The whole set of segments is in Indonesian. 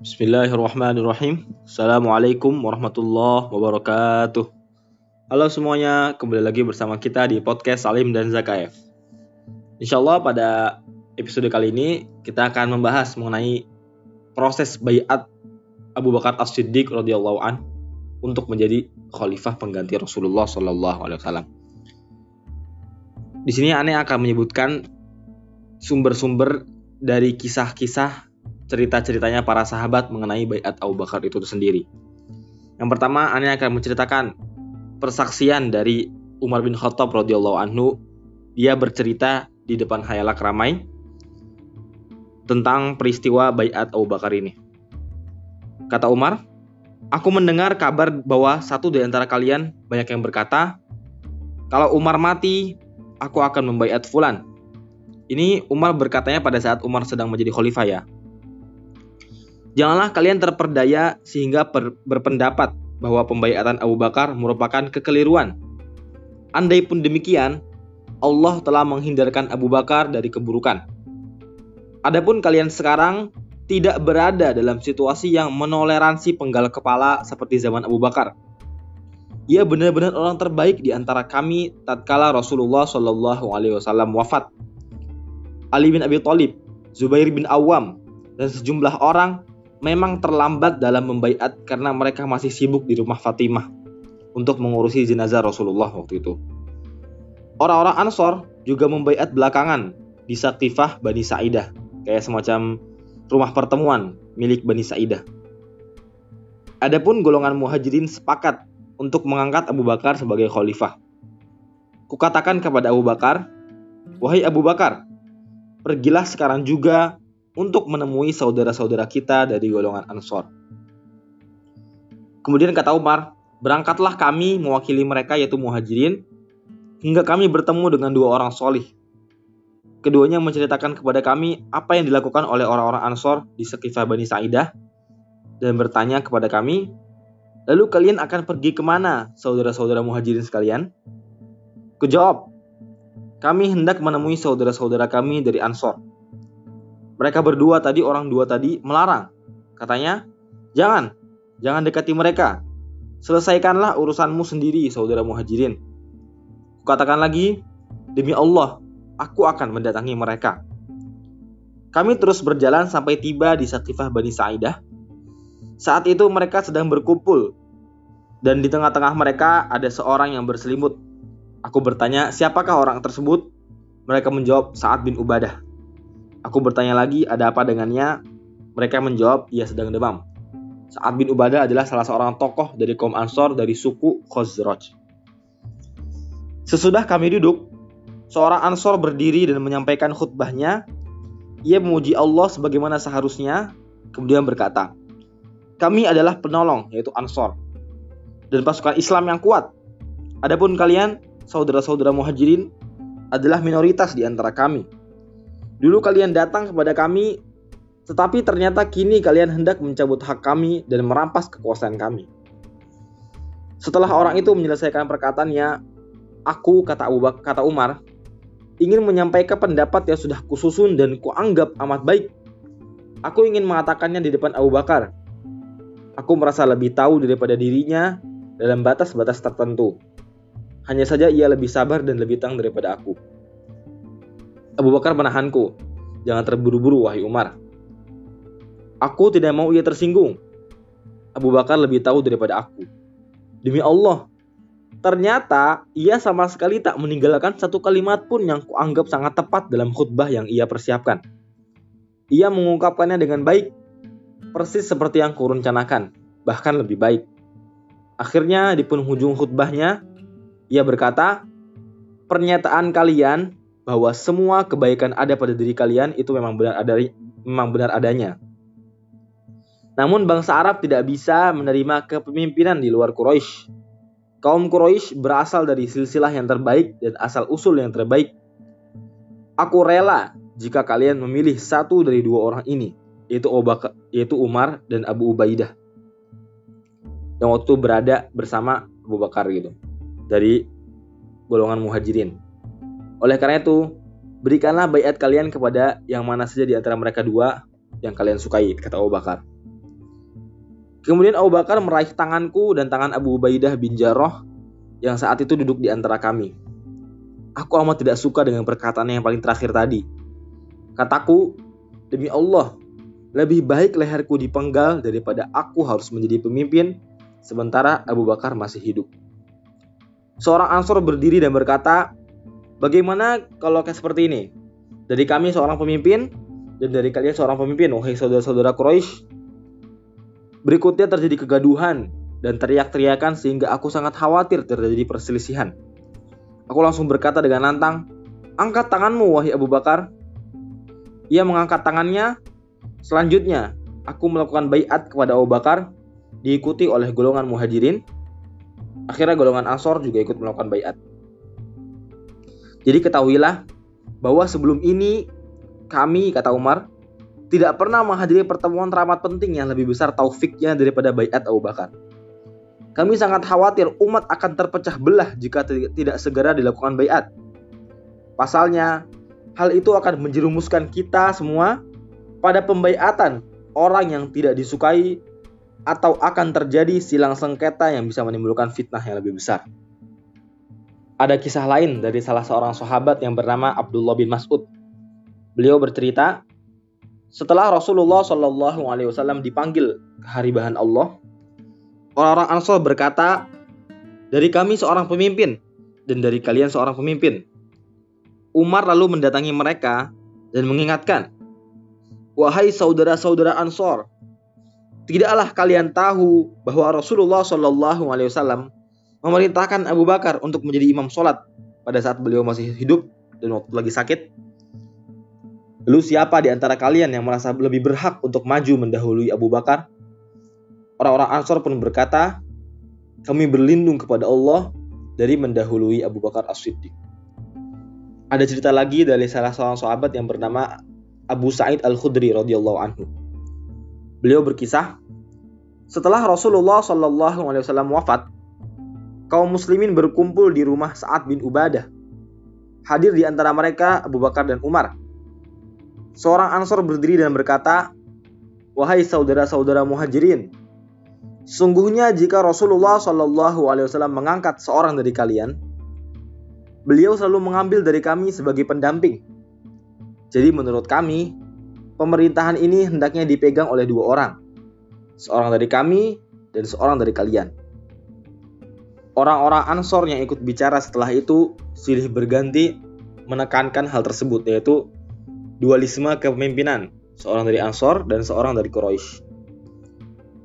Bismillahirrahmanirrahim. Assalamualaikum warahmatullahi wabarakatuh. Halo semuanya, kembali lagi bersama kita di podcast Salim dan Zakaev. Insya Allah pada episode kali ini kita akan membahas mengenai proses bayat Abu Bakar As-Siddiq radhiyallahu an untuk menjadi khalifah pengganti Rasulullah Shallallahu alaihi wasallam. Di sini aneh akan menyebutkan sumber-sumber dari kisah-kisah cerita-ceritanya para sahabat mengenai bayat Abu Bakar itu sendiri. Yang pertama, Anda akan menceritakan persaksian dari Umar bin Khattab radhiyallahu anhu. Dia bercerita di depan hayalak ramai tentang peristiwa bayat Abu Bakar ini. Kata Umar, Aku mendengar kabar bahwa satu di antara kalian banyak yang berkata, kalau Umar mati, aku akan membayat Fulan. Ini Umar berkatanya pada saat Umar sedang menjadi khalifah ya. Janganlah kalian terperdaya sehingga berpendapat bahwa pembayatan Abu Bakar merupakan kekeliruan. Andai pun demikian, Allah telah menghindarkan Abu Bakar dari keburukan. Adapun kalian sekarang tidak berada dalam situasi yang menoleransi penggal kepala seperti zaman Abu Bakar. Ia benar-benar orang terbaik di antara kami tatkala Rasulullah Shallallahu Alaihi Wasallam wafat. Ali bin Abi Thalib, Zubair bin Awam, dan sejumlah orang memang terlambat dalam membaiat karena mereka masih sibuk di rumah Fatimah untuk mengurusi jenazah Rasulullah waktu itu. Orang-orang Ansor juga membaiat belakangan di Saktifah Bani Sa'idah, kayak semacam rumah pertemuan milik Bani Sa'idah. Adapun golongan muhajirin sepakat untuk mengangkat Abu Bakar sebagai khalifah. Kukatakan kepada Abu Bakar, Wahai Abu Bakar, pergilah sekarang juga untuk menemui saudara-saudara kita dari golongan Ansor. Kemudian kata Umar, berangkatlah kami mewakili mereka yaitu muhajirin, hingga kami bertemu dengan dua orang solih. Keduanya menceritakan kepada kami apa yang dilakukan oleh orang-orang Ansor di Sekifah Bani Sa'idah dan bertanya kepada kami, lalu kalian akan pergi ke mana saudara-saudara muhajirin sekalian? Kujawab, kami hendak menemui saudara-saudara kami dari Ansor. Mereka berdua tadi, orang dua tadi, melarang. Katanya, jangan, jangan dekati mereka. Selesaikanlah urusanmu sendiri, saudara muhajirin. Kukatakan lagi, demi Allah, aku akan mendatangi mereka. Kami terus berjalan sampai tiba di Sakifah Bani Sa'idah. Saat itu mereka sedang berkumpul, dan di tengah-tengah mereka ada seorang yang berselimut Aku bertanya, siapakah orang tersebut? Mereka menjawab, Sa'ad bin Ubadah. Aku bertanya lagi, ada apa dengannya? Mereka menjawab, ia sedang demam. Sa'ad bin Ubadah adalah salah seorang tokoh dari kaum Ansor dari suku Khosroj. Sesudah kami duduk, seorang Ansor berdiri dan menyampaikan khutbahnya. Ia memuji Allah sebagaimana seharusnya, kemudian berkata, Kami adalah penolong, yaitu Ansor, dan pasukan Islam yang kuat. Adapun kalian, saudara-saudara muhajirin adalah minoritas di antara kami. Dulu kalian datang kepada kami, tetapi ternyata kini kalian hendak mencabut hak kami dan merampas kekuasaan kami. Setelah orang itu menyelesaikan perkataannya, aku kata Abu Bakar, kata Umar, ingin menyampaikan pendapat yang sudah kususun dan kuanggap amat baik. Aku ingin mengatakannya di depan Abu Bakar. Aku merasa lebih tahu daripada dirinya dalam batas-batas tertentu. Hanya saja ia lebih sabar dan lebih tenang daripada aku. Abu Bakar menahanku. Jangan terburu-buru, wahai Umar. Aku tidak mau ia tersinggung. Abu Bakar lebih tahu daripada aku. Demi Allah, ternyata ia sama sekali tak meninggalkan satu kalimat pun yang kuanggap sangat tepat dalam khutbah yang ia persiapkan. Ia mengungkapkannya dengan baik, persis seperti yang kurencanakan, bahkan lebih baik. Akhirnya di penghujung khutbahnya, ia berkata, pernyataan kalian bahwa semua kebaikan ada pada diri kalian itu memang benar ada memang benar adanya. Namun bangsa Arab tidak bisa menerima kepemimpinan di luar Quraisy. Kaum Quraisy berasal dari silsilah yang terbaik dan asal usul yang terbaik. Aku rela jika kalian memilih satu dari dua orang ini, yaitu Obaka, yaitu Umar dan Abu Ubaidah. Yang waktu berada bersama Abu Bakar gitu dari golongan muhajirin. Oleh karena itu, berikanlah bayat kalian kepada yang mana saja di antara mereka dua yang kalian sukai, kata Abu Bakar. Kemudian Abu Bakar meraih tanganku dan tangan Abu Ubaidah bin Jarrah yang saat itu duduk di antara kami. Aku amat tidak suka dengan perkataan yang paling terakhir tadi. Kataku, demi Allah, lebih baik leherku dipenggal daripada aku harus menjadi pemimpin sementara Abu Bakar masih hidup. Seorang Ansor berdiri dan berkata, Bagaimana kalau kayak seperti ini? Dari kami seorang pemimpin dan dari kalian seorang pemimpin, wahai saudara-saudara Quraisy. Berikutnya terjadi kegaduhan dan teriak-teriakan sehingga aku sangat khawatir terjadi perselisihan. Aku langsung berkata dengan lantang, "Angkat tanganmu, wahai Abu Bakar." Ia mengangkat tangannya. Selanjutnya, aku melakukan bayat kepada Abu Bakar, diikuti oleh golongan Muhajirin. Akhirnya golongan Ansor juga ikut melakukan bayat. Jadi ketahuilah bahwa sebelum ini kami, kata Umar, tidak pernah menghadiri pertemuan teramat penting yang lebih besar taufiknya daripada bayat Abu Bakar. Kami sangat khawatir umat akan terpecah belah jika tidak segera dilakukan bayat. Pasalnya, hal itu akan menjerumuskan kita semua pada pembayatan orang yang tidak disukai atau akan terjadi silang sengketa yang bisa menimbulkan fitnah yang lebih besar ada kisah lain dari salah seorang sahabat yang bernama Abdullah bin Mas'ud. Beliau bercerita, setelah Rasulullah Shallallahu Alaihi Wasallam dipanggil ke hari bahan Allah, orang-orang Ansor berkata, dari kami seorang pemimpin dan dari kalian seorang pemimpin. Umar lalu mendatangi mereka dan mengingatkan, wahai saudara-saudara Ansor, tidaklah kalian tahu bahwa Rasulullah Shallallahu Alaihi Wasallam memerintahkan Abu Bakar untuk menjadi imam sholat pada saat beliau masih hidup dan waktu lagi sakit. Lalu siapa di antara kalian yang merasa lebih berhak untuk maju mendahului Abu Bakar? Orang-orang Ansor pun berkata, kami berlindung kepada Allah dari mendahului Abu Bakar As-Siddiq. Ada cerita lagi dari salah seorang sahabat yang bernama Abu Sa'id Al-Khudri radhiyallahu anhu. Beliau berkisah, setelah Rasulullah wasallam wafat, kaum muslimin berkumpul di rumah Sa'ad bin Ubadah. Hadir di antara mereka Abu Bakar dan Umar. Seorang Ansor berdiri dan berkata, Wahai saudara-saudara muhajirin, sungguhnya jika Rasulullah Shallallahu Alaihi Wasallam mengangkat seorang dari kalian, beliau selalu mengambil dari kami sebagai pendamping. Jadi menurut kami, pemerintahan ini hendaknya dipegang oleh dua orang, seorang dari kami dan seorang dari kalian. Orang-orang Ansor yang ikut bicara setelah itu silih berganti menekankan hal tersebut yaitu dualisme kepemimpinan, seorang dari Ansor dan seorang dari Quraisy.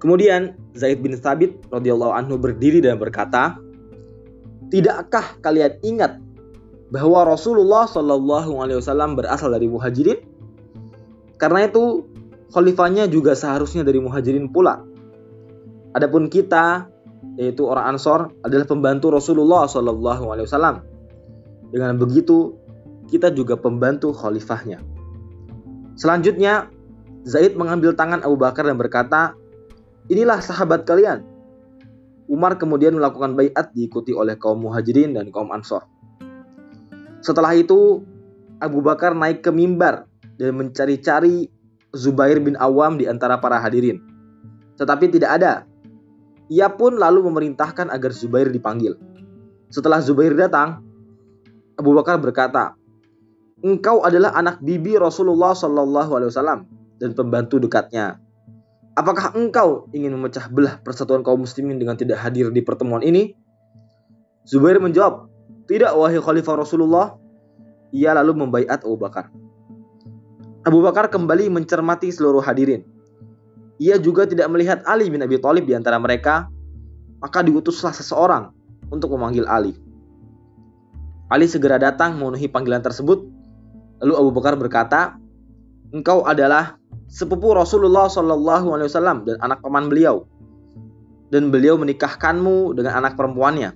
Kemudian Zaid bin Thabit radhiyallahu anhu berdiri dan berkata, "Tidakkah kalian ingat bahwa Rasulullah Shallallahu alaihi wasallam berasal dari Muhajirin? Karena itu khalifahnya juga seharusnya dari Muhajirin pula. Adapun kita yaitu orang Ansor adalah pembantu Rasulullah Shallallahu Alaihi Wasallam. Dengan begitu kita juga pembantu khalifahnya. Selanjutnya Zaid mengambil tangan Abu Bakar dan berkata, inilah sahabat kalian. Umar kemudian melakukan bayat diikuti oleh kaum muhajirin dan kaum ansor. Setelah itu Abu Bakar naik ke mimbar dan mencari-cari Zubair bin Awam di antara para hadirin. Tetapi tidak ada ia pun lalu memerintahkan agar Zubair dipanggil. Setelah Zubair datang, Abu Bakar berkata, "Engkau adalah anak bibi Rasulullah Shallallahu Alaihi Wasallam dan pembantu dekatnya. Apakah engkau ingin memecah belah persatuan kaum muslimin dengan tidak hadir di pertemuan ini?" Zubair menjawab, "Tidak, wahai Khalifah Rasulullah." Ia lalu membaiat Abu Bakar. Abu Bakar kembali mencermati seluruh hadirin ia juga tidak melihat Ali bin Abi Thalib di antara mereka, maka diutuslah seseorang untuk memanggil Ali. Ali segera datang memenuhi panggilan tersebut. Lalu Abu Bakar berkata, "Engkau adalah sepupu Rasulullah Shallallahu Alaihi Wasallam dan anak paman beliau, dan beliau menikahkanmu dengan anak perempuannya.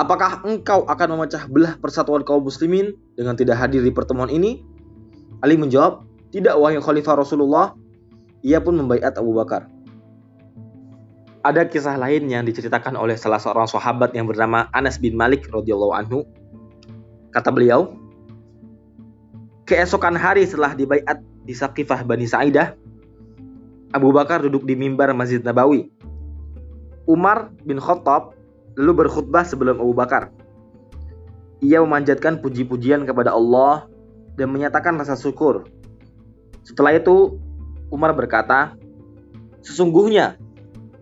Apakah engkau akan memecah belah persatuan kaum muslimin dengan tidak hadir di pertemuan ini?" Ali menjawab, "Tidak, wahai Khalifah Rasulullah. Ia pun membaiat Abu Bakar. Ada kisah lain yang diceritakan oleh salah seorang sahabat yang bernama Anas bin Malik radhiyallahu anhu. Kata beliau, keesokan hari setelah dibaiat di Sakifah Bani Sa'idah, Abu Bakar duduk di mimbar Masjid Nabawi. Umar bin Khattab lalu berkhutbah sebelum Abu Bakar. Ia memanjatkan puji-pujian kepada Allah dan menyatakan rasa syukur. Setelah itu, Umar berkata, "Sesungguhnya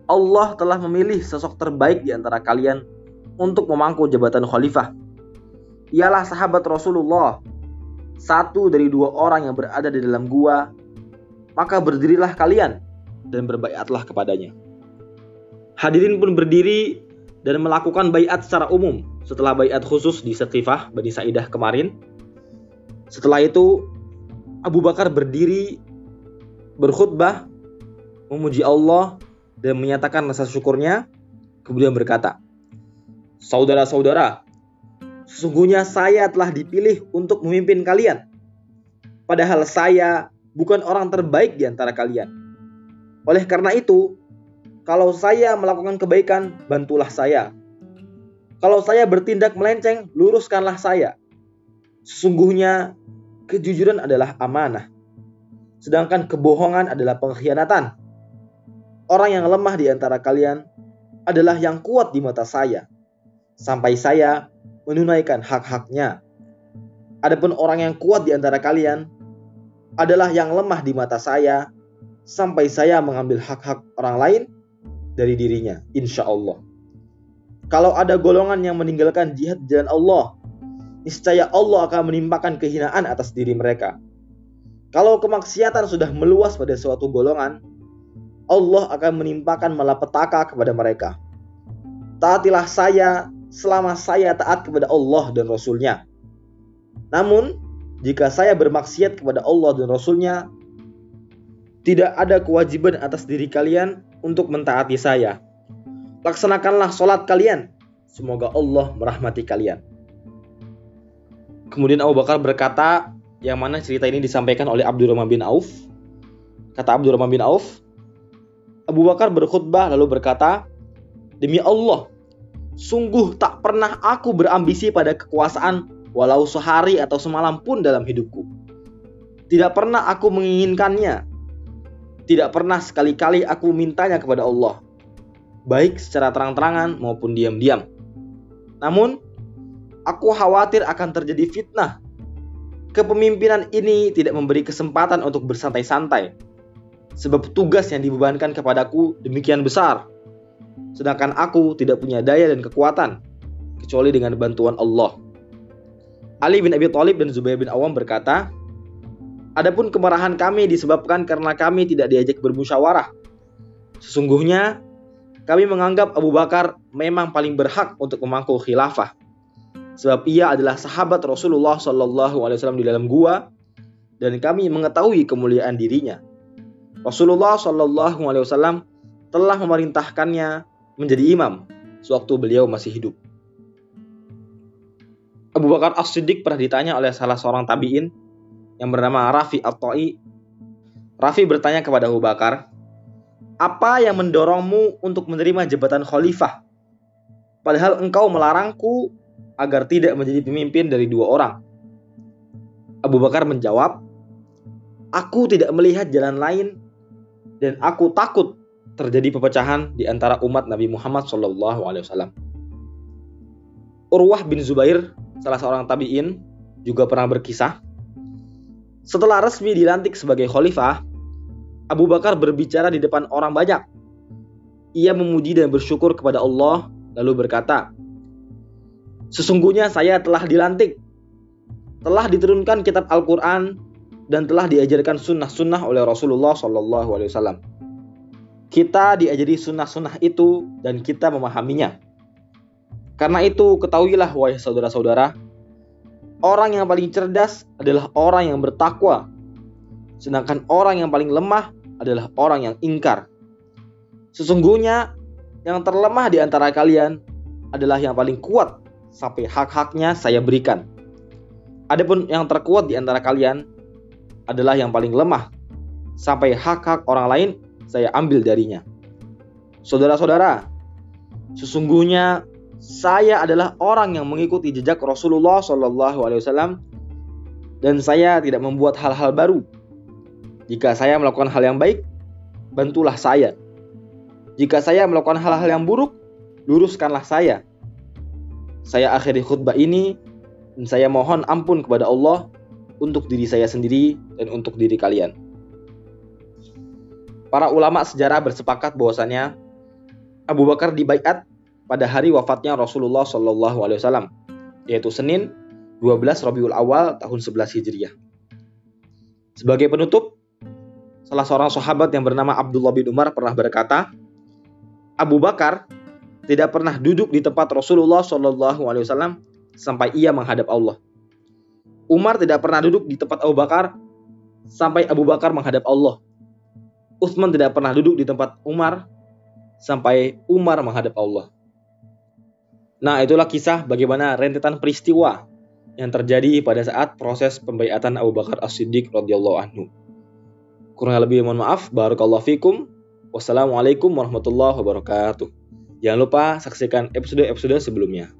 Allah telah memilih sosok terbaik di antara kalian untuk memangku jabatan khalifah. Ialah sahabat Rasulullah, satu dari dua orang yang berada di dalam gua maka berdirilah kalian dan berbaiatlah kepadanya. Hadirin pun berdiri dan melakukan bayat secara umum setelah bayat khusus di Sekifah Bani Sa'idah kemarin. Setelah itu Abu Bakar berdiri berkhutbah memuji Allah dan menyatakan rasa syukurnya kemudian berkata, "Saudara-saudara, sesungguhnya saya telah dipilih untuk memimpin kalian. Padahal saya bukan orang terbaik di antara kalian. Oleh karena itu, kalau saya melakukan kebaikan, bantulah saya. Kalau saya bertindak melenceng, luruskanlah saya. Sesungguhnya kejujuran adalah amanah. Sedangkan kebohongan adalah pengkhianatan. Orang yang lemah di antara kalian adalah yang kuat di mata saya. Sampai saya menunaikan hak-haknya. Adapun orang yang kuat di antara kalian adalah yang lemah di mata saya sampai saya mengambil hak-hak orang lain dari dirinya, insya Allah. Kalau ada golongan yang meninggalkan jihad jalan Allah, niscaya Allah akan menimpakan kehinaan atas diri mereka. Kalau kemaksiatan sudah meluas pada suatu golongan, Allah akan menimpakan malapetaka kepada mereka. Taatilah saya selama saya taat kepada Allah dan Rasulnya. Namun, jika saya bermaksiat kepada Allah dan Rasulnya, tidak ada kewajiban atas diri kalian untuk mentaati saya. Laksanakanlah sholat kalian. Semoga Allah merahmati kalian. Kemudian Abu Bakar berkata, yang mana cerita ini disampaikan oleh Abdurrahman bin Auf. Kata Abdurrahman bin Auf, Abu Bakar berkhutbah lalu berkata, Demi Allah, sungguh tak pernah aku berambisi pada kekuasaan walau sehari atau semalam pun dalam hidupku. Tidak pernah aku menginginkannya. Tidak pernah sekali-kali aku mintanya kepada Allah, baik secara terang-terangan maupun diam-diam. Namun, aku khawatir akan terjadi fitnah. Kepemimpinan ini tidak memberi kesempatan untuk bersantai-santai, sebab tugas yang dibebankan kepadaku demikian besar. Sedangkan aku tidak punya daya dan kekuatan, kecuali dengan bantuan Allah. Ali bin Abi Thalib dan Zubair bin Awam berkata, Adapun kemarahan kami disebabkan karena kami tidak diajak bermusyawarah. Sesungguhnya kami menganggap Abu Bakar memang paling berhak untuk memangku khilafah. Sebab ia adalah sahabat Rasulullah Wasallam di dalam gua dan kami mengetahui kemuliaan dirinya. Rasulullah Wasallam telah memerintahkannya menjadi imam sewaktu beliau masih hidup. Abu Bakar As-Siddiq pernah ditanya oleh salah seorang tabi'in yang bernama Rafi At-Ta'i. Rafi bertanya kepada Abu Bakar, "Apa yang mendorongmu untuk menerima jabatan khalifah? Padahal engkau melarangku agar tidak menjadi pemimpin dari dua orang." Abu Bakar menjawab, "Aku tidak melihat jalan lain dan aku takut terjadi perpecahan di antara umat Nabi Muhammad SAW." Urwah bin Zubair salah seorang tabi'in, juga pernah berkisah. Setelah resmi dilantik sebagai khalifah, Abu Bakar berbicara di depan orang banyak. Ia memuji dan bersyukur kepada Allah, lalu berkata, Sesungguhnya saya telah dilantik, telah diturunkan kitab Al-Quran, dan telah diajarkan sunnah-sunnah oleh Rasulullah SAW. Kita diajari sunnah-sunnah itu dan kita memahaminya. Karena itu ketahuilah wahai saudara-saudara, orang yang paling cerdas adalah orang yang bertakwa. Sedangkan orang yang paling lemah adalah orang yang ingkar. Sesungguhnya yang terlemah di antara kalian adalah yang paling kuat sampai hak-haknya saya berikan. Adapun yang terkuat di antara kalian adalah yang paling lemah sampai hak-hak orang lain saya ambil darinya. Saudara-saudara, sesungguhnya saya adalah orang yang mengikuti jejak Rasulullah Shallallahu dan saya tidak membuat hal-hal baru. Jika saya melakukan hal yang baik, bantulah saya. Jika saya melakukan hal-hal yang buruk, luruskanlah saya. Saya akhiri khutbah ini dan saya mohon ampun kepada Allah untuk diri saya sendiri dan untuk diri kalian. Para ulama sejarah bersepakat bahwasanya Abu Bakar dibaiat pada hari wafatnya Rasulullah Wasallam, yaitu Senin 12 Rabiul Awal tahun 11 Hijriah. Sebagai penutup, salah seorang sahabat yang bernama Abdullah bin Umar pernah berkata, Abu Bakar tidak pernah duduk di tempat Rasulullah Shallallahu Alaihi Wasallam sampai ia menghadap Allah. Umar tidak pernah duduk di tempat Abu Bakar sampai Abu Bakar menghadap Allah. Utsman tidak pernah duduk di tempat Umar sampai Umar menghadap Allah. Nah, itulah kisah bagaimana rentetan peristiwa yang terjadi pada saat proses pembaiatan Abu Bakar As-Siddiq radhiyallahu anhu. Kurang lebih mohon maaf. Barakallahu fikum. Wassalamualaikum warahmatullahi wabarakatuh. Jangan lupa saksikan episode-episode sebelumnya.